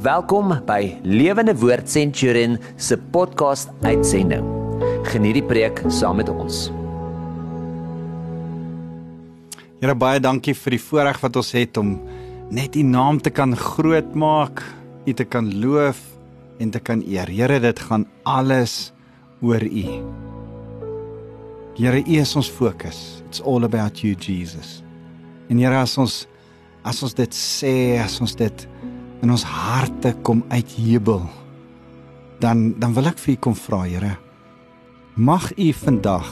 Welkom by Lewende Woord Centurion se podcast uitsending. Geniet die preek saam met ons. Here baie dankie vir die voorreg wat ons het om net U naam te kan grootmaak, U te kan loof en te kan eer. Here, dit gaan alles oor U. Here, U is ons fokus. It's all about you, Jesus. En Here, as ons as ons dit sê, as ons dit in ons harte kom uitjubel, dan dan wil ek vir U kom vra, Here. Mag U vandag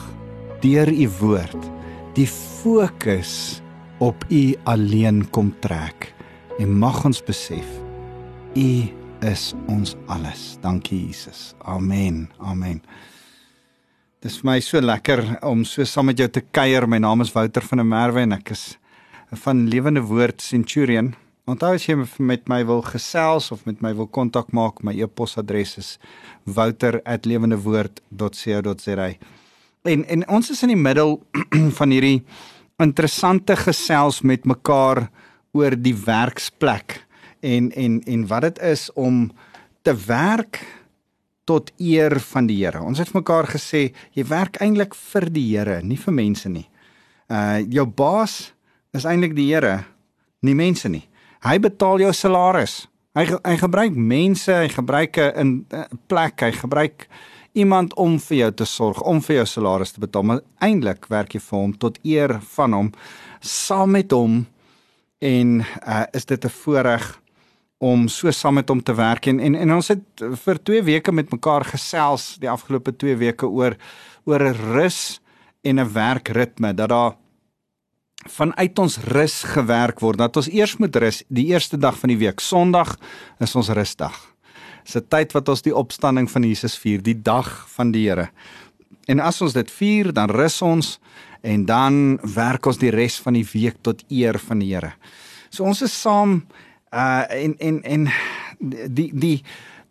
deur U woord die fokus op U alleen kom trek en mag ons besef U is ons alles. Dankie Jesus. Amen. Amen. Dit is vir my so lekker om so saam met jou te kuier. My naam is Wouter van der Merwe en ek is van Lewende Woord Centurion. Onthou as jy met my wil gesels of met my wil kontak maak, my e-posadres is wouter@lewendewoord.co.za. En en ons is in die middel van hierdie interessante gesels met mekaar oor die werksplek en en en wat dit is om te werk tot eer van die Here. Ons het mekaar gesê jy werk eintlik vir die Here, nie vir mense nie. Uh jou baas is eintlik die Here, nie mense nie. Hy betaal jou salaris. Hy hy gebruik mense, hy gebruik 'n plek, hy gebruik iemand om vir jou te sorg, om vir jou salaris te betaal, maar eintlik werk jy vir hom tot eer van hom, saam met hom en uh is dit 'n voorreg om so saam met hom te werk en en, en ons het vir 2 weke met mekaar gesels die afgelope 2 weke oor oor 'n rus en 'n werkritme dat daar vanuit ons rus gewerk word. Dat ons eers moet rus die eerste dag van die week. Sondag is ons rusdag. Dis 'n tyd wat ons die opstanding van Jesus vier, die dag van die Here. En as ons dit vier, dan rus ons en dan werk ons die res van die week tot eer van die Here. So ons is saam uh en en en die die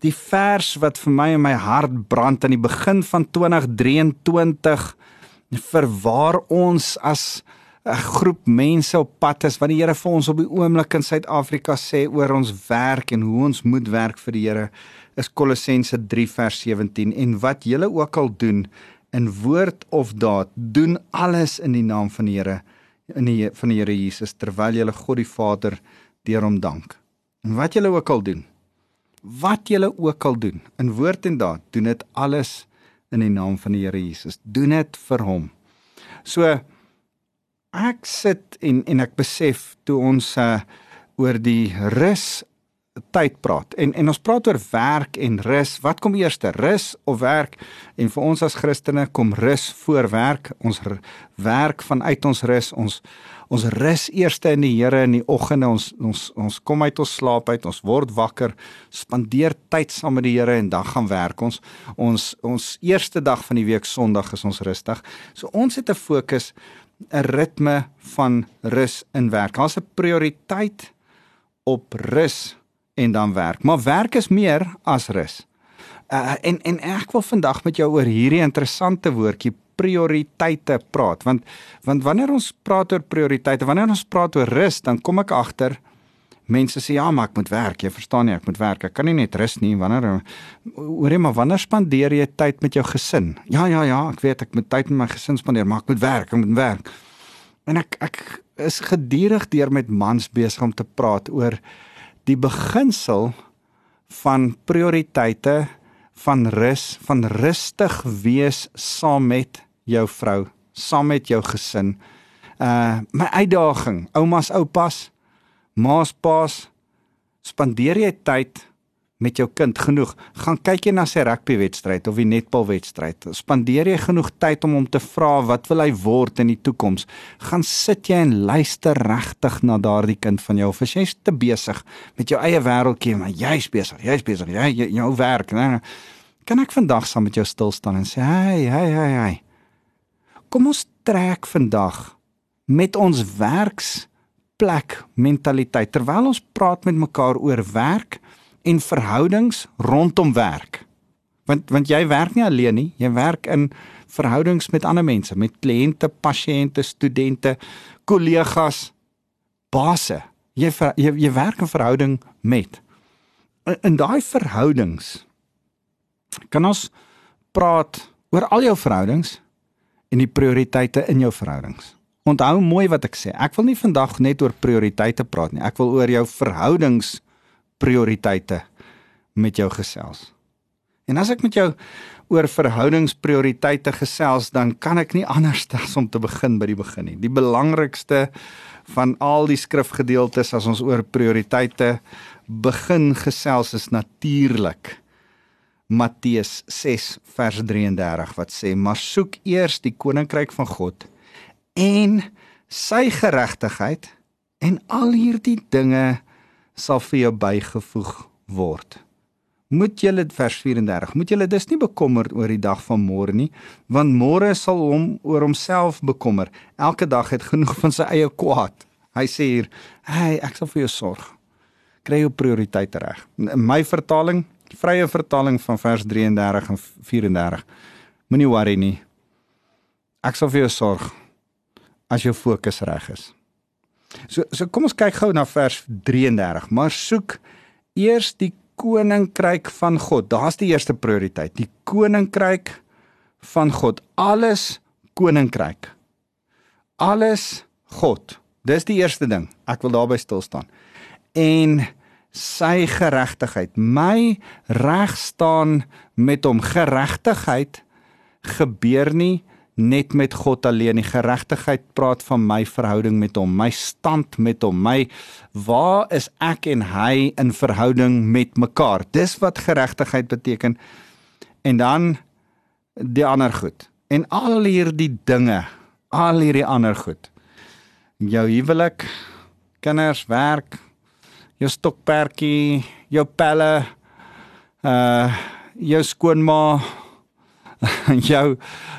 die vers wat vir my in my hart brand aan die begin van 2023 vir waar ons as 'n groep mense op pad is wat die Here vir ons op die oomblik in Suid-Afrika sê oor ons werk en hoe ons moet werk vir die Here is Kolossense 3 vers 17 en wat julle ook al doen in woord of daad doen alles in die naam van die Here in die van die Here Jesus terwyl julle God die Vader deur hom dank. En wat julle ook al doen wat julle ook al doen in woord en daad doen dit alles in die naam van die Here Jesus. Doen dit vir hom. So ek sit en en ek besef toe ons uh, oor die rus tyd praat en en ons praat oor werk en rus wat kom eers rus of werk? En vir ons as Christene kom rus voor werk ons werk vanuit ons rus ons ons rus eers in die Here in die oggende ons ons ons kom uit ons slaap uit ons word wakker spandeer tyd saam met die Here en dan gaan werk. Ons ons ons eerste dag van die week Sondag is ons rustig so ons het 'n fokus 'n ritme van rus in werk. Daar's 'n prioriteit op rus en dan werk. Maar werk is meer as rus. Uh, en en ek wil vandag met jou oor hierdie interessante woordjie prioriteite praat want want wanneer ons praat oor prioriteite, wanneer ons praat oor rus, dan kom ek agter mense sê ja, maar ek moet werk. Jy verstaan nie, ek moet werk. Ek kan nie net rus nie. Wanneer hoorie maar wanneer spandeer jy tyd met jou gesin? Ja, ja, ja, ek weet ek moet tyd met my gesin spandeer, maar ek moet werk, ek moet werk. En ek ek is gedurig deur met mans besig om te praat oor die beginsel van prioriteite van rus, van rustig wees saam met jou vrou, saam met jou gesin. Uh my uitdaging, oumas, oupas, maas paas spandeer jy tyd met jou kind? Genoeg. Gaan kyk jy na sy rugbywedstryd of die netbalwedstryd? Spandeer jy genoeg tyd om hom te vra wat wil hy word in die toekoms? Gaan sit jy en luister regtig na daardie kind van jou of is jy te besig met jou eie wêreldjie maar jy's besig jy's besig jy jy jou werk nee, kan ek vandag saam met jou stil staan en sê hey hey hey hey. Kom ons trek vandag met ons werks plek mentaliteit terwyl ons praat met mekaar oor werk en verhoudings rondom werk. Want want jy werk nie alleen nie, jy werk in verhoudings met ander mense, met kliënte, pasiënte, studente, kollegas, basse. Jy, jy jy werk in verhouding met. in, in daai verhoudings kan ons praat oor al jou verhoudings en die prioriteite in jou verhoudings. Onthou mooi wat ek sê. Ek wil nie vandag net oor prioriteite praat nie. Ek wil oor jou verhoudings prioriteite met jou gesels. En as ek met jou oor verhoudingsprioriteite gesels, dan kan ek nie anders as om te begin by die begin nie. Die belangrikste van al die skrifgedeeltes as ons oor prioriteite begin gesels is natuurlik Matteus 6 vers 33 wat sê: "Maar soek eers die koninkryk van God en sy geregtigheid en al hierdie dinge sal vir jou bygevoeg word. Moet julle vers 34, moet julle dus nie bekommerd oor die dag van môre nie, want môre sal hom oor homself bekommer. Elke dag het genoeg van sy eie kwaad. Hy sê hier, "Hey, ek sal vir jou sorg. Kry jou prioriteite reg." In my vertaling, vrye vertaling van vers 33 en 34. Moenie worry nie. Ek sal vir jou sorg as jou fokus reg is. So so kom ons kyk gou na vers 33. Maar soek eers die koninkryk van God. Daar's die eerste prioriteit, die koninkryk van God. Alles koninkryk. Alles God. Dis die eerste ding. Ek wil daarby stil staan. En sy geregtigheid. My reg staan met hom. Geregtigheid gebeur nie net met God alleen. Die geregtigheid praat van my verhouding met hom, my stand met hom, my waar is ek en hy in verhouding met mekaar? Dis wat geregtigheid beteken. En dan die ander goed. En al hierdie dinge, al hierdie ander goed. Jou huwelik, kinders, werk, jou stokperdjie, jou pelle, uh jou skoonma, jou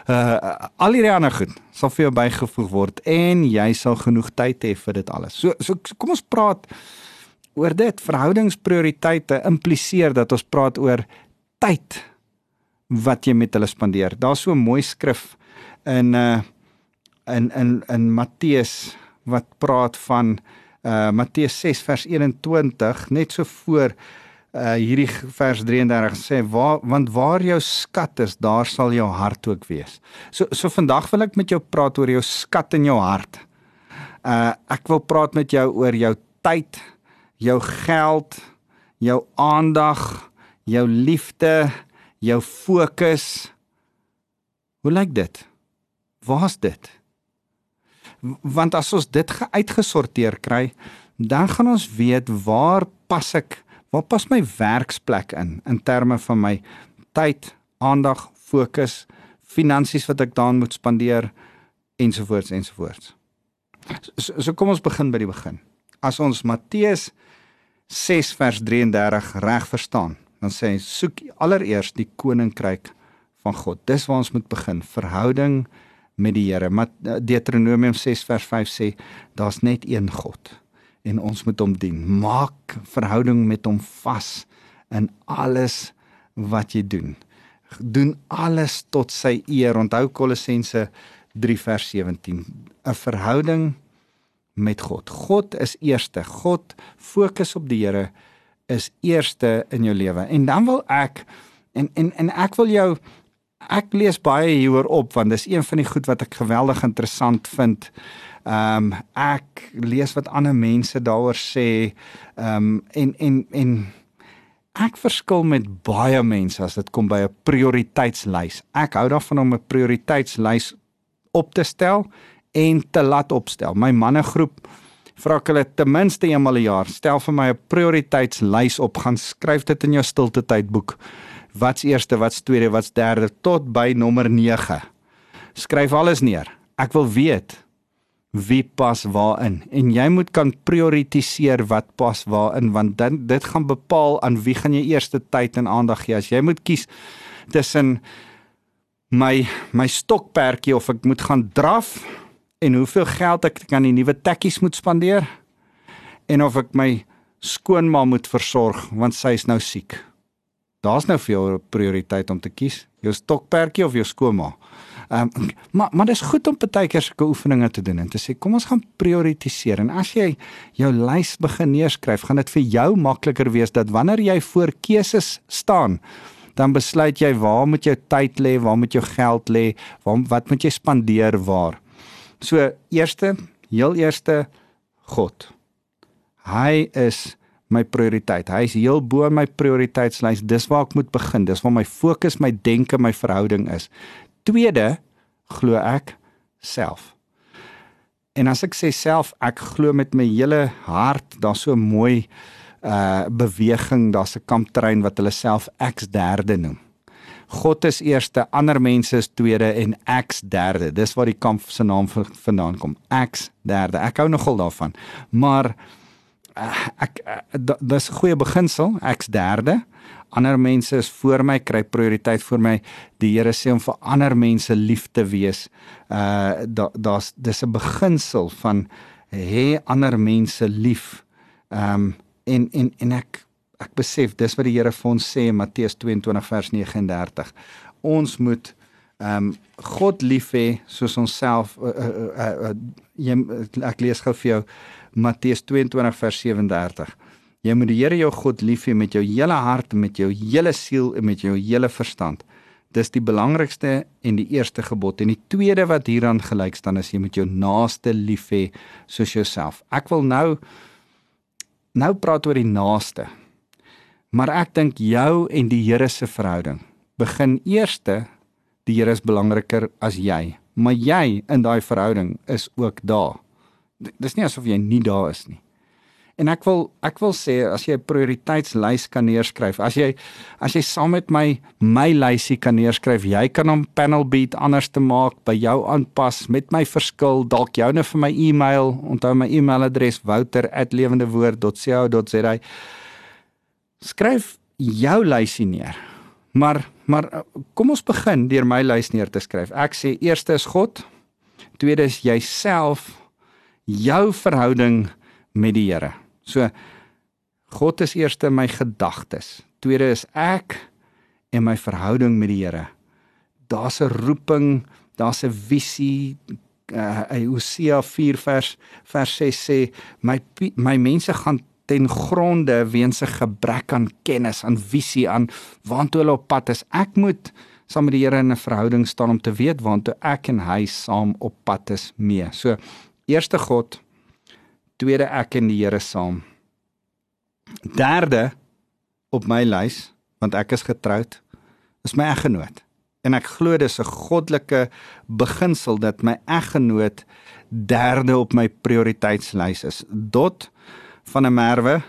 uh al hierdie ander goed sal vir jou bygevoeg word en jy sal genoeg tyd hê vir dit alles. So so kom ons praat oor dit. Verhoudingsprioriteite impliseer dat ons praat oor tyd wat jy met hulle spandeer. Daar's so 'n mooi skrif in uh in in in Matteus wat praat van uh Matteus 6 vers 21 net so voor uh hierdie vers 33 sê waar want waar jou skat is daar sal jou hart ook wees. So so vandag wil ek met jou praat oor jou skat in jou hart. Uh ek wil praat met jou oor jou tyd, jou geld, jou aandag, jou liefde, jou fokus. Hoe lyk dit? Waar's dit? Want as ons dit uitgesorteer kry, dan gaan ons weet waar pas ek Waar pas my werksplek in in terme van my tyd, aandag, fokus, finansies wat ek daan moet spandeer ensovoorts ensovoorts. So, so kom ons begin by die begin. As ons Matteus 6 vers 33 reg verstaan, dan sê hy soek allereers die koninkryk van God. Dis waar ons moet begin, verhouding met die Here. Deuteronomium 6 vers 5 sê daar's net een God en ons moet hom dien. Maak verhouding met hom vas in alles wat jy doen. Doen alles tot sy eer. Onthou Kolossense 3 vers 17. 'n Verhouding met God. God is eerste. God fokus op die Here is eerste in jou lewe. En dan wil ek en en en ek wil jou ek lees baie hieroor op want dis een van die goed wat ek geweldig interessant vind. Ehm um, ek lees wat ander mense daaroor sê. Ehm um, en en en ek verskil met baie mense as dit kom by 'n prioriteitslys. Ek hou daarvan om 'n prioriteitslys op te stel en te laat opstel. My mannegroep vra ek hulle ten minste eenmal 'n jaar, stel vir my 'n prioriteitslys op, gaan skryf dit in jou stilte tydboek. Wat's eerste, wat's tweede, wat's derde tot by nommer 9. Skryf alles neer. Ek wil weet wie pas waarin en jy moet kan prioritiseer wat pas waarin want dan dit gaan bepaal aan wie gaan jy eerste tyd en aandag gee as jy moet kies tussen my my stokperdjie of ek moet gaan draf en hoeveel geld ek aan die nuwe tekkies moet spandeer en of ek my skoonma moet versorg want sy is nou siek daar's nou vir jou prioriteit om te kies jou stokperdjie of jou skoonma Ehm um, maar maar dis goed om baie keer sulke oefeninge te doen en te sê kom ons gaan prioritiseer en as jy jou lys begin neerskryf, gaan dit vir jou makliker wees dat wanneer jy voor keuses staan, dan besluit jy waar moet jou tyd lê, waar moet jou geld lê, waar wat moet jy spandeer waar. So eerste, heel eerste God. Hy is my prioriteit. Hy is heel bo my prioriteitslys. Dis waar ek moet begin. Dis waar my fokus, my denke, my verhouding is. Tweede, glo ek self. En as ek sê self, ek glo met my hele hart, daar's so mooi uh beweging, daar's 'n kamptrein wat hulle self ek's derde noem. God is eerste, ander mense is tweede en ek's derde. Dis waar die kamp se naam vandaan kom. Ek's derde. Ek hou nogal daarvan. Maar uh, ek uh, dis 'n goeie beginsel. Ek's derde. Ander mense is voor my, kry prioriteit voor my. Die Here sê om vir ander mense lief te wees. Uh daar's dis 'n beginsel van hê ander mense lief. Ehm um, en en en ek ek besef dis wat die Here vir ons sê in Matteus 22 vers 39. Ons moet ehm um, God lief hê soos onsself uh, uh, uh, uh, jy ek lees gou vir jou Matteus 22 vers 37. Jy moet die Here jou God lief hê met jou hele hart, met jou hele siel en met jou hele verstand. Dis die belangrikste en die eerste gebod en die tweede wat hieraan gelyk staan is jy moet jou naaste lief hê soos jouself. Ek wil nou nou praat oor die naaste. Maar ek dink jou en die Here se verhouding begin eerste die Here is belangriker as jy, maar jy in daai verhouding is ook daar dis nie asof jy nie daar is nie. En ek wil ek wil sê as jy 'n prioriteitslys kan neerskryf, as jy as jy saam met my my lysie kan neerskryf, jy kan hom panel beat anders te maak, by jou aanpas met my verskil, dalk joune vir my e-mail, onthou my e-mailadres wouter@lewendewoord.co.za. Skryf jou lysie neer. Maar maar kom ons begin deur my lys neer te skryf. Ek sê eerste is God, tweede is jouself jou verhouding met die Here. So God is eerste my gedagtes. Tweede is ek en my verhouding met die Here. Daar's 'n roeping, daar's 'n visie. Uh, Hosea 4 vers vers 6 sê my my mense gaan ten gronde weens 'n gebrek aan kennis, aan visie, aan waantoe hulle op pad is. Ek moet saam met die Here in 'n verhouding staan om te weet waantoe ek en hy saam op pad is mee. So Eerste God, tweede ek en die Here saam. Derde op my lys, want ek is getroud, is my eggenoot. En ek glo dis 'n goddelike beginsel dat my eggenoot derde op my prioriteitslys is. Dot van 'n merwe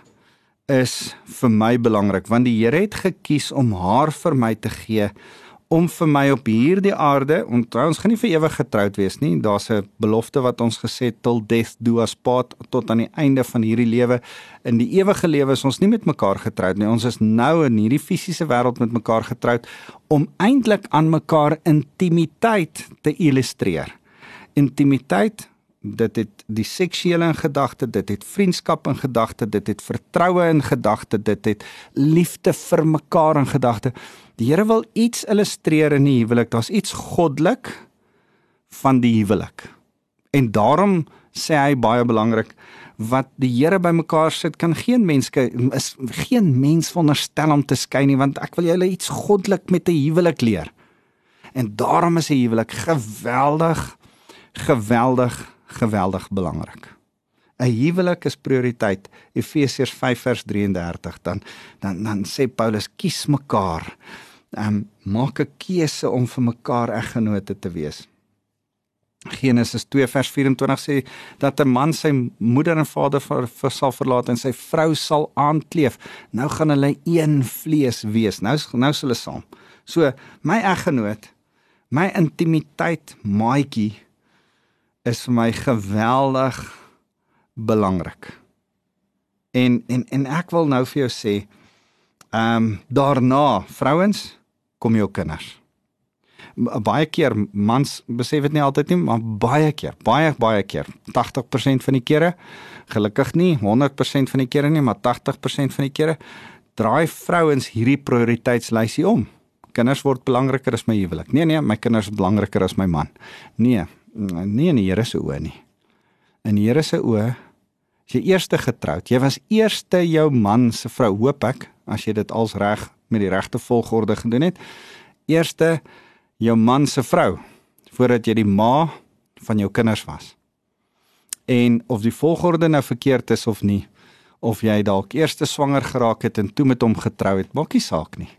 is vir my belangrik want die Here het gekies om haar vir my te gee om vir my op hierdie aarde, onthou ons gaan nie vir ewig getroud wees nie. Daar's 'n belofte wat ons gesê till death do us part tot aan die einde van hierdie lewe. In die ewige lewe is ons nie met mekaar getroud nie. Ons is nou in hierdie fisiese wêreld met mekaar getroud om eintlik aan mekaar intimiteit te illustreer. Intimiteit dit het die seksuele in gedagte, dit het vriendskap in gedagte, dit het vertroue in gedagte, dit het liefde vir mekaar in gedagte. Die Here wil iets illustreer in die huwelik. Daar's iets goddelik van die huwelik. En daarom sê hy baie belangrik wat die Here bymekaar sit kan geen mens is geen mens veronderstel om te skei nie want ek wil julle iets goddelik met 'n huwelik leer. En daarom is 'n huwelik geweldig geweldig geweldig belangrik. 'n Huwelik is prioriteit. Efesiërs 5 vers 33 dan dan dan sê Paulus kies mekaar um, maak 'n keuse om vir mekaar eggenote te wees. Genesis 2 vers 24 sê dat 'n man sy moeder en vader vir, vir sal verlaat en sy vrou sal aankleef. Nou gaan hulle een vlees wees. Nou nou sal hulle saam. So my eggenoot, my intimiteit maatjie is vir my geweldig belangrik. En en en ek wil nou vir jou sê, ehm um, daarna, vrouens, kom jou kinders. Baie keer mans besef dit nie altyd nie, maar baie keer, baie baie keer, 80% van die kere, gelukkig nie 100% van die kere nie, maar 80% van die kere draai vrouens hierdie prioriteitslysie om. kinders word belangriker as my huwelik. Nee nee, my kinders is belangriker as my man. Nee, nie in die Here se oë nie. In die Here se oë as jy eerste getroud, jy was eerste jou man se vrou, hoop ek, as jy dit als reg met die regte volgorde gedoen het. Eerste jou man se vrou voordat jy die ma van jou kinders was. En of die volgorde nou verkeerd is of nie, of jy dalk eers swanger geraak het en toe met hom getrou het, maak nie saak nie.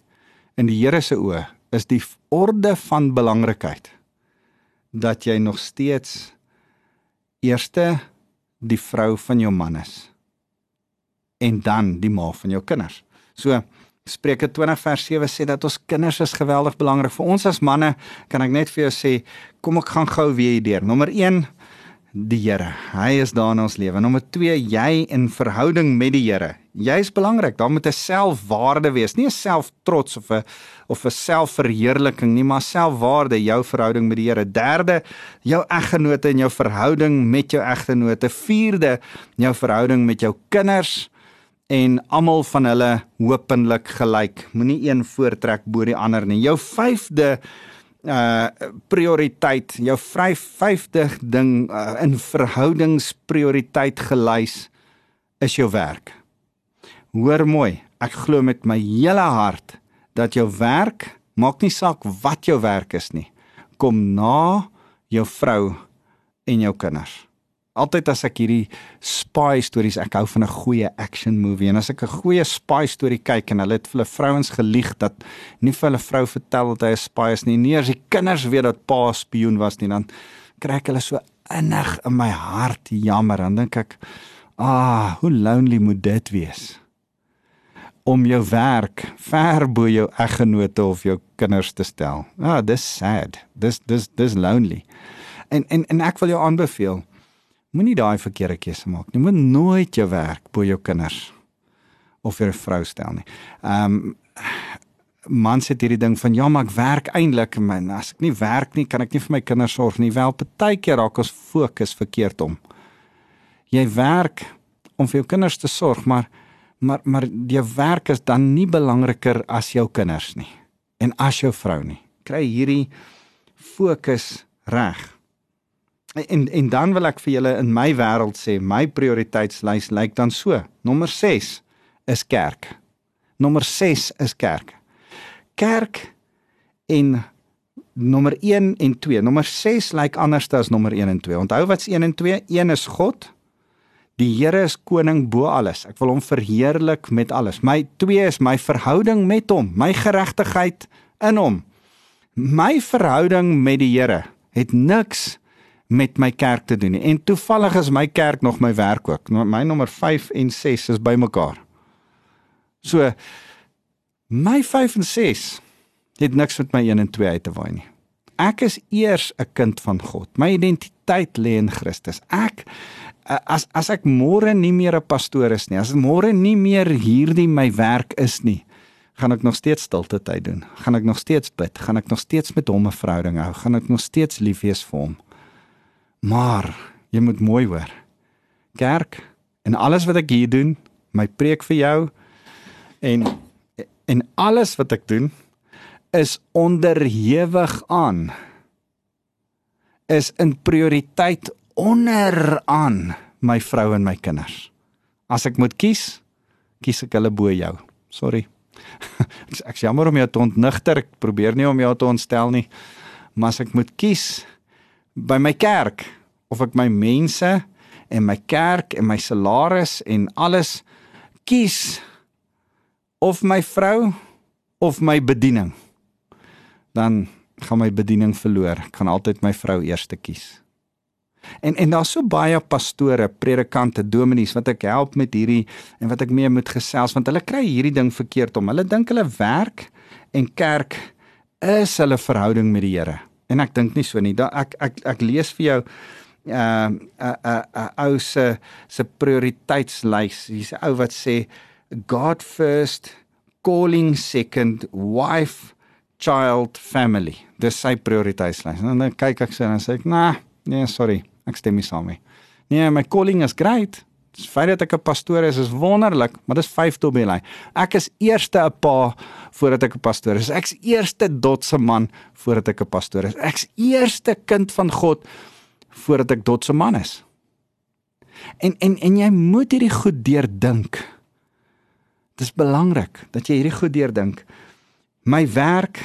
In die Here se oë is die orde van belangrikheid dat jy nog steeds eerste die vrou van jou man is en dan die ma van jou kinders. So Spreuke 20 vers 7 sê dat ons kinders is geweldig belangrik vir ons as manne. Kan ek net vir jou sê, kom ek gaan gou weer hier deur. Nommer 1 die Here. Hy is daar in ons lewe. Nommer 2, jy in verhouding met die Here. Jy's belangrik. Daar moet 'n selfwaarde wees, nie 'n selftrots of 'n of 'n selfverheerliking nie, maar selfwaarde, jou verhouding met die Here. Derde, jou eggenote en jou verhouding met jou eggenote. Vierde, jou verhouding met jou kinders en almal van hulle hopelik gelyk. Moenie een voortrek bo die ander nie. Jou vyfde uh prioriteit jou vry 50 ding uh, in verhoudingsprioriteit gelys is jou werk. Hoor mooi, ek glo met my hele hart dat jou werk maak nie saak wat jou werk is nie, kom na jou vrou en jou kinders altyd as ek hierdie spy stories ek hou van 'n goeie action movie. En as ek 'n goeie spy storie kyk en hulle het vir hulle vrouens gelieg dat nie vir hulle vrou vertel dat hy 'n spy is nie nie as die kinders weet dat pa spioen was nie dan kry ek hulle so innig in my hart jammer. Dan dink ek ah hoe lonely moet dit wees om jou werk ver bo jou eggenote of jou kinders te stel. Ah dis sad. Dis dis dis lonely. En en en ek wil jou aanbeveel Moenie daai verkeerde keuse maak nie. Moet nooit jou werk bo jou kinders of 'n vrou stel nie. Ehm um, man sê hierdie ding van ja, maar ek werk eintlik, maar as ek nie werk nie, kan ek nie vir my kinders sorg nie. Wel, partykeer raak ons fokus verkeerd om. Jy werk om vir jou kinders te sorg, maar maar maar jou werk is dan nie belangriker as jou kinders nie en as jou vrou nie. Kry hierdie fokus reg. En en dan wil ek vir julle in my wêreld sê, my prioriteitslys lyk dan so. Nommer 6 is kerk. Nommer 6 is kerk. Kerk en nommer 1 en 2. Nommer 6 lyk anders as nommer 1 en 2. Onthou wat's 1 en 2? 1 is God. Die Here is koning bo alles. Ek wil hom verheerlik met alles. My 2 is my verhouding met hom, my geregtigheid in hom. My verhouding met die Here het niks met my kerk te doen nie. En toevallig is my kerk nog my werk ook. Nou, my nommer 5 en 6 is bymekaar. So my 5 en 6 het niks met my 1 en 2 uit te waai nie. Ek is eers 'n kind van God. My identiteit lê in Christus. Ek as as ek môre nie meer 'n pastoor is nie, as môre nie meer hierdie my werk is nie, gaan ek nog steeds stilte tyd doen. Gaan ek nog steeds bid, gaan ek nog steeds met hom 'n verhouding hou, gaan ek nog steeds lief wees vir hom. Maar jy moet mooi hoor. Kerk en alles wat ek hier doen, my preek vir jou en en alles wat ek doen is onderhewig aan is in prioriteit onderaan my vrou en my kinders. As ek moet kies, kies ek hulle bo jou. Sorry. ek sê jammer om jou te ontnigter. Ek probeer nie om jou te ontstel nie. Maar as ek moet kies, by my kerk of ek my mense en my kerk en my salaris en alles kies of my vrou of my bediening. Dan gaan my bediening verloor. Ek gaan altyd my vrou eerste kies. En en daar's so baie pastore predikante dominees wat ek help met hierdie en wat ek mee moet gesels want hulle kry hierdie ding verkeerd om. Hulle dink hulle werk en kerk is hulle verhouding met die Here En ek dink nie so nie. Da ek ek ek lees vir jou uh, 'n uh, uh, uh, ou se se prioriteitslys. Hier's 'n ou wat sê God first, calling second, wife, child, family. Dis sy prioriteitslys. En dan kyk ek sy en sê ek, "Nee, nee, sorry. Ek stem nie saam nie. Nee, my calling is great. Die feit dat ek 'n pastoor is is wonderlik, maar dis 5 tot by lyn. Ek is eerste 'n pa voordat ek 'n pastoor is. Ek's eerste dotse man voordat ek 'n pastoor is. Ek's eerste kind van God voordat ek dotse man is. En en en jy moet hierdie goed deurdink. Dis belangrik dat jy hierdie goed deurdink. My werk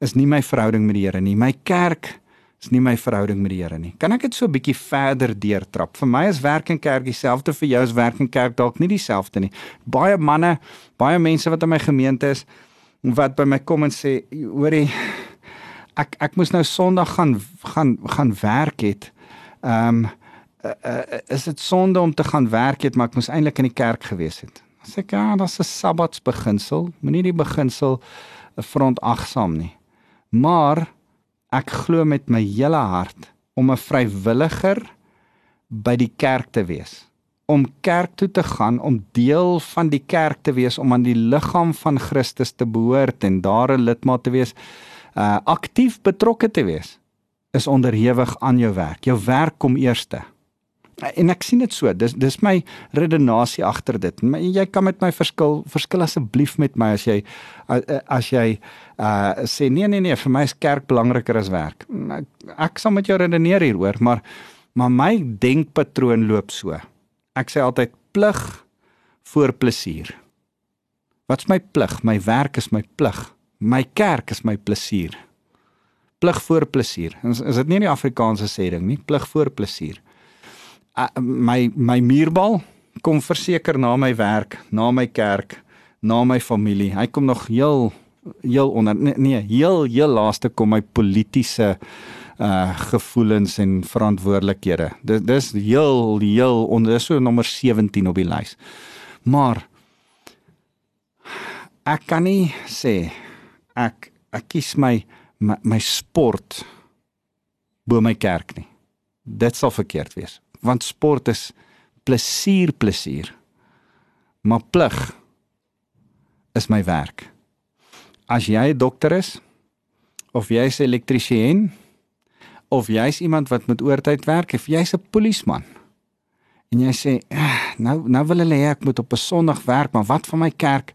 is nie my verhouding met die Here nie. My kerk is nie my verhouding met die Here nie. Kan ek dit so 'n bietjie verder deurtrap? Vir my is werk en kerk dieselfde, vir jou is werk en kerk dalk nie dieselfde nie. Baie manne, baie mense wat in my gemeente is wat by my kom en sê, hoorie, ek ek moes nou Sondag gaan gaan gaan werk het. Ehm um, uh, uh, is dit sonde om te gaan werk het, maar ek moes eintlik in die kerk gewees het. Sê ek, ja, dis 'n Sabbatsbeginsel. Moenie die beginsel 'n verontagsaam nie. Maar ek glo met my hele hart om 'n vrywilliger by die kerk te wees. Om kerk toe te gaan, om deel van die kerk te wees, om aan die liggaam van Christus te behoort en daar 'n lidmaat te wees, uh aktief betrokke te wees, is onderhewig aan jou werk. Jou werk kom eerste en ek sien dit so dis dis my redenasie agter dit. My, jy kan met my verskil verskil asseblief met my as jy as jy uh sê nee nee nee vir my is kerk belangriker as werk. Ek, ek sal met jou redeneer hieroor maar maar my denkpatroon loop so. Ek sê altyd plig voor plesier. Wat's my plig? My werk is my plig. My kerk is my plesier. Plig voor plesier. Is, is dit nie die Afrikaanse sê ding nie? Plig voor plesier uh, my my muurbal kom verseker na my werk, na my kerk, na my familie. Hy kom nog heel heel onder nee, nee heel heel laaste kom my politieke uh gevoelens en verantwoordelikhede. Dis dis heel heel onder so nommer 17 op die lys. Maar ek kan nie sê ek ek kies my my, my sport bo my kerk nie. Dit sal verkeerd wees want sport is plesier plesier. Maar plig is my werk. As jy 'n dokter is of jy's 'n elektriesien of jy's iemand wat met oortyd werk of jy's 'n polisieman en jy sê ah, nou nou wil hulle hê ek moet op 'n Sondag werk maar wat van my kerk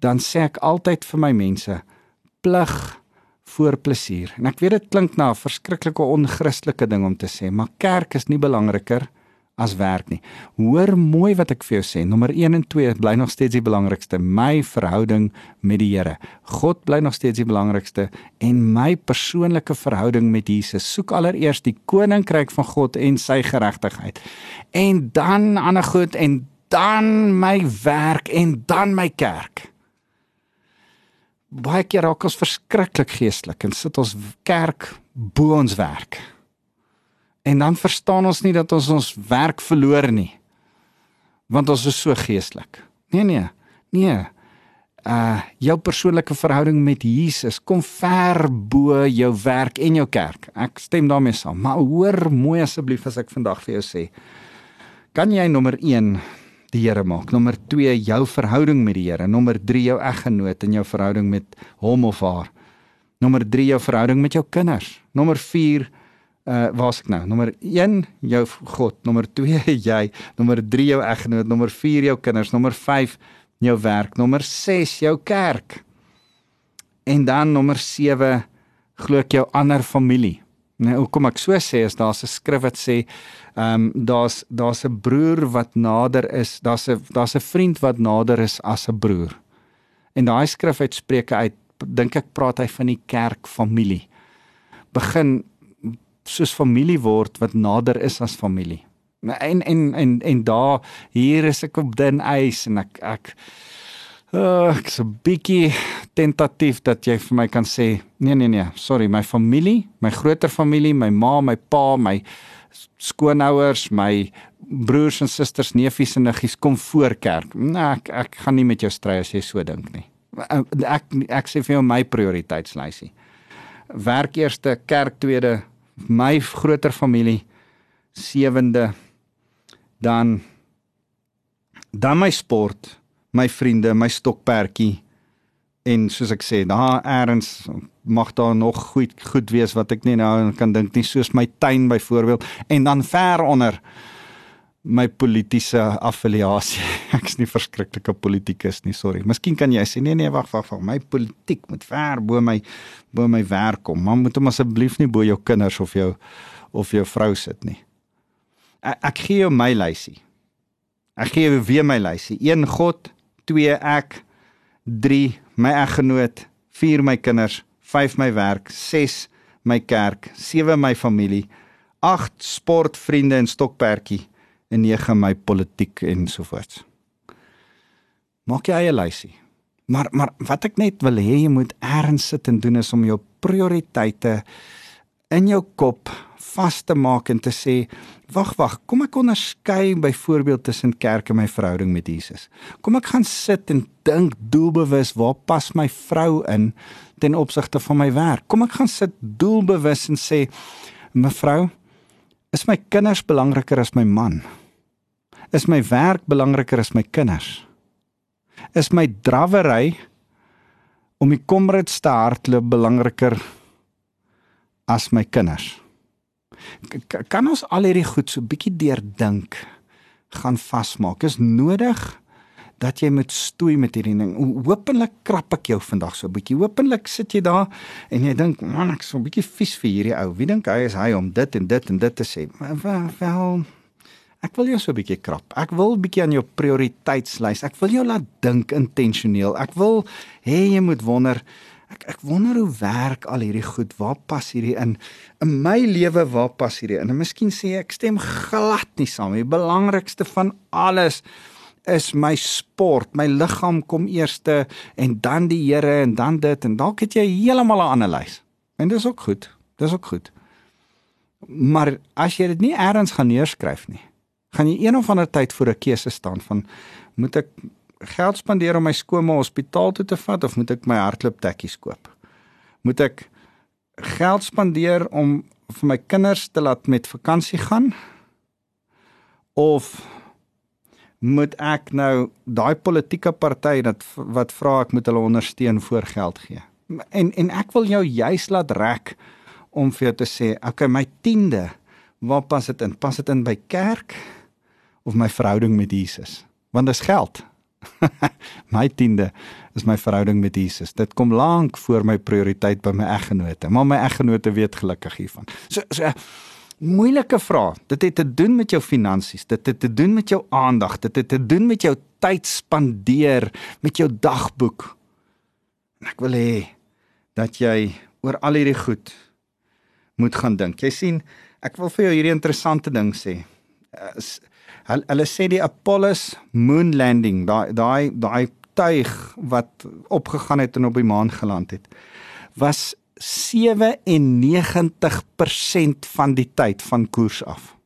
dan sê ek altyd vir my mense plig voor plesier. En ek weet dit klink na 'n verskriklike onchristelike ding om te sê, maar kerk is nie belangriker as werk nie. Hoor mooi wat ek vir jou sê. Nommer 1 en 2 bly nog steeds die belangrikste. My verhouding met die Here. God bly nog steeds die belangrikste en my persoonlike verhouding met Jesus. Soek allereers die koninkryk van God en sy geregtigheid. En dan ander goed en dan my werk en dan my kerk baie keer raak ons verskriklik geestelik en sit ons kerk bo ons werk. En dan verstaan ons nie dat ons ons werk verloor nie. Want ons is so geestelik. Nee nee. Nee. Uh jou persoonlike verhouding met Jesus kom ver bo jou werk en jou kerk. Ek stem daarmee saam. Maar hoor mooi asseblief as ek vandag vir jou sê. Kan jy nommer 1 die Here maak. Nommer 2 jou verhouding met die Here. Nommer 3 jou eggenoot en jou verhouding met hom of haar. Nommer 3 jou verhouding met jou kinders. Nommer 4 uh waar's ek nou? Nommer 1 jou God, nommer 2 jy, nommer 3 jou eggenoot, nommer 4 jou kinders, nommer 5 jou werk, nommer 6 jou kerk. En dan nommer 7 glo ek jou ander familie. Nou hoekom ek so sê is daar's 'n skrif wat sê ehm um, daar's daar's 'n broer wat nader is, daar's 'n daar's 'n vriend wat nader is as 'n broer. En daai skrif uit Spreuke uit dink ek praat hy van die kerkfamilie. Begin soos familie word wat nader is as familie. En en en en daar hier is ek op dun ys en ek ek Ek is 'n bietjie tentatief dat jy vir my kan sê, nee nee nee, sorry, my familie, my groter familie, my ma, my pa, my skoonouers, my broers en susters, neefies en niggies kom voor kerk. Nee, ek ek gaan nie met jou stry as jy so dink nie. Ek ek sê vir jou my prioriteitslysie. Werk eerste, kerk tweede, my groter familie sewende, dan dan my sport my vriende, my stokperdjie en soos ek sê, daar eers mag daar nog goed goed wees wat ek nie nou kan dink nie, soos my tuin byvoorbeeld en dan ver onder my politieke affiliasie. Ek's nie verskriklike politikus nie, sorry. Miskien kan jy sê nee nee, wag wag wag, my politiek moet ver bo my bo my werk kom. Man moet hom asseblief nie bo jou kinders of jou of jou vrou sit nie. Ek, ek gee jou my lysie. Ek gee jou weer my lysie. 1 God, 2 ek, 3 my eggenoot, 4 my kinders, 5 my werk, 6 my kerk, 7 my familie, 8 sportvriende en stokperdjie en 9 my politiek en so voort. Maak jy eie lysie. Maar maar wat ek net wil hê jy moet erns sit en doen is om jou prioriteite in jou kop vas te maak en te sê wag wag kom ek onderskei byvoorbeeld tussen kerk en my verhouding met Jesus. Kom ek gaan sit en dink doelbewus waar pas my vrou in ten opsigte van my werk? Kom ek gaan sit doelbewus en sê mevrou is my kinders belangriker as my man? Is my werk belangriker as my kinders? Is my drawery om die komrades te hardloop belangriker as my kinders kan ons al hierdie goed so bietjie deurdink gaan vasmaak. Is nodig dat jy moet stoei met hierdie ding. Hoopelik krap ek jou vandag so 'n bietjie. Hoopelik sit jy daar en jy dink, "Man, ek is so 'n bietjie vies vir hierdie ou. Wie dink hy is hy om dit en dit en dit te sê?" Wel, wel ek wil jou so 'n bietjie krap. Ek wil bietjie aan jou prioriteitslys. Ek wil jou laat dink intentioneel. Ek wil hê jy moet wonder, Ek ek wonder hoe werk al hierdie goed. Waar pas hierdie in? In my lewe waar pas hierdie in? En miskien sê ek stem glad nie saam nie. Die belangrikste van alles is my sport. My liggaam kom eerste en dan die Here en dan dit en dalk het jy heeltemal 'n ander lys. En dis ook goed. Dis ook goed. Maar as jy dit nie eers gaan neerskryf nie, gaan jy een of ander tyd voor 'n keuse staan van moet ek geld spandeer om my skoonma hospitaal toe te vat of moet ek my hardloop tekkies koop? Moet ek geld spandeer om vir my kinders te laat met vakansie gaan? Of moet ek nou daai politieke party dat wat vra ek moet hulle ondersteun voor geld gee? En en ek wil jou juis laat rek om vir jou te sê, okay, my 10de, waar pas dit in? Pas dit in by kerk of my verhouding met Jesus? Want dis geld. my tiende is my verhouding met Jesus. Dit kom lank voor my prioriteit by my eggenote. Maar my eggenote weet gelukkig hiervan. So so moeilike vraag. Dit het te doen met jou finansies, dit het te doen met jou aandag, dit het te doen met jou tyd spandeer, met jou dagboek. En ek wil hê dat jy oor al hierdie goed moet gaan dink. Jy sien, ek wil vir jou hierdie interessante ding sê. Uh, Hulle hulle sê die Apollo moon landing, daai daai daai tuig wat opgegaan het en op die maan geland het, was 97% van die tyd van koers af.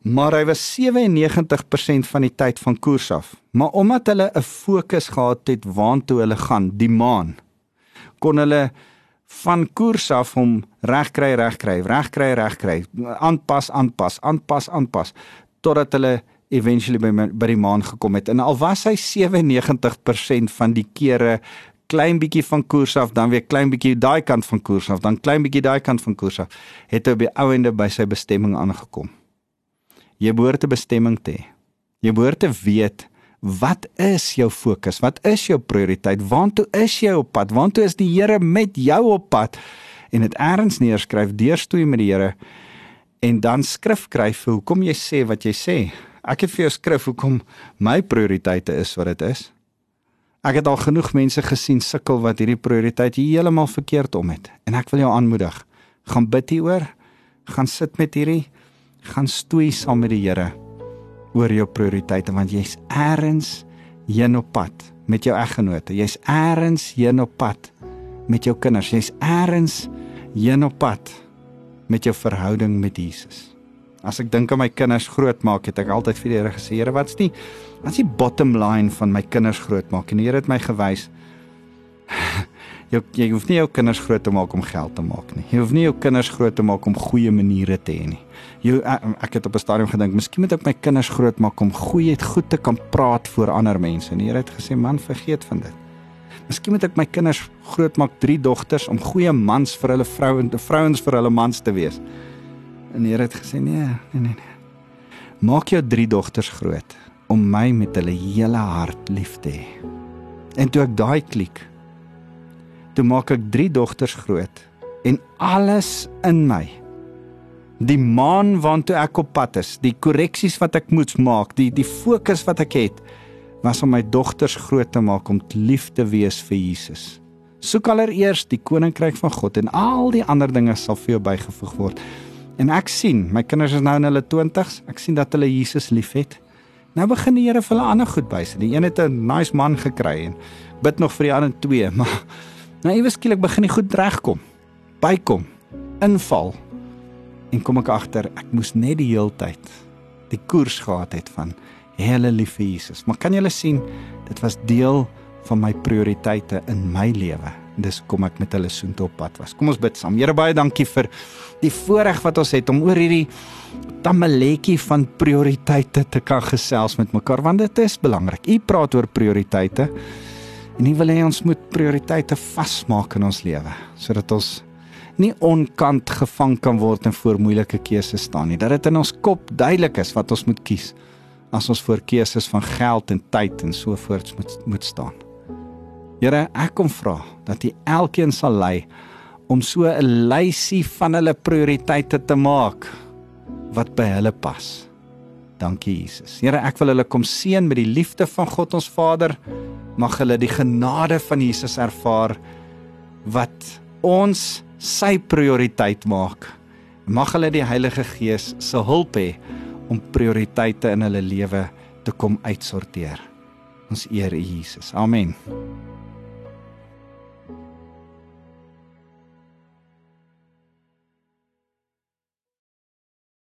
Maar hy was 97% van die tyd van koers af. Maar omdat hulle 'n fokus gehad het waartoe hulle gaan, die maan, kon hulle van koers af hom regkry regkry regkry regkry. Aanpas aanpas aanpas aanpas totdat hulle eventually by by die maan gekom het. En al was hy 97% van die kere klein bietjie van koers af dan weer klein bietjie daai kant van koers af dan klein bietjie daai kant van koers af het hy by ouende by sy bestemming aangekom. Jy behoort 'n bestemming te hê. Jy behoort te weet Wat is jou fokus? Wat is jou prioriteit? Waartoe is jy op pad? Waartoe is die Here met jou op pad? En dit eers neerskryf, deurstoei met die Here en dan skrif kry vir hoekom jy sê wat jy sê. Ek het vir jou skrif hoekom my prioriteite is wat dit is. Ek het al genoeg mense gesien sukkel wat hierdie prioriteit heeltemal verkeerd om het en ek wil jou aanmoedig. Gaan bid hieroor. Gaan sit met hierdie gaan stoei saam met die Here oor jou prioriteite want jy's eers heen op pad met jou eggenote. Jy's eers heen op pad met jou kinders. Jy's eers heen op pad met jou verhouding met Jesus. As ek dink aan my kinders grootmaak, het ek altyd vir die Here gesê, Here, wat's die wat's die bottom line van my kinders grootmaak? En die Here het my gewys jy jy hoef nie jou kinders groot te maak om geld te maak nie. Jy hoef nie jou kinders groot te maak om goeie maniere te hê nie. Jy ek het op 'n stadium gedink, miskien moet ek my kinders groot maak om goeie goed te kan praat voor ander mense. En die Here het gesê, man, vergeet van dit. Miskien moet ek my kinders groot maak, drie dogters om goeie mans vir hulle vroue en vrouens vir hulle mans te wees. En die Here het gesê, nee, nee, nee, nee. Maak jou drie dogters groot om my met hulle hele hart lief te hê. En toe ek daai klik, toe maak ek drie dogters groot en alles in my die maan waartoe ek op pad is, die korreksies wat ek moet maak, die die fokus wat ek het, was om my dogters groot te maak om lief te wees vir Jesus. Soek allereers die koninkryk van God en al die ander dinge sal vir jou bygevoeg word. En ek sien, my kinders is nou in hulle 20s, ek sien dat hulle Jesus liefhet. Nou begin die Here vir hulle ander goed bys. Die een het 'n nice man gekry en bid nog vir die ander twee, maar nou iewes skielik begin die goed regkom. Bykom, inval. En kom ek agter, ek moes net die heeltyd die koers gehad het van hele liewe Jesus. Maar kan julle sien, dit was deel van my prioriteite in my lewe. Dis kom ek met hulle soontoe op pad was. Kom ons bid saam. Here baie dankie vir die voorreg wat ons het om oor hierdie tamaletjie van prioriteite te kan gesels met mekaar want dit is belangrik. U praat oor prioriteite en u wil hê ons moet prioriteite vasmaak in ons lewe sodat ons nie onkant gevang kan word en voor moeilike keuses staan nie. Dat dit in ons kop duidelik is wat ons moet kies as ons voor keuses van geld en tyd en so voorts moet moet staan. Here, ek kom vra dat U elkeen sal lei om so 'n lysie van hulle prioriteite te maak wat by hulle pas. Dankie Jesus. Here, ek wil hulle kom seën met die liefde van God ons Vader. Mag hulle die genade van Jesus ervaar wat ons sy prioriteit maak. Mag hulle die Heilige Gees se hulp hê om prioriteite in hulle lewe te kom uitsorteer. Ons eer U Jesus. Amen.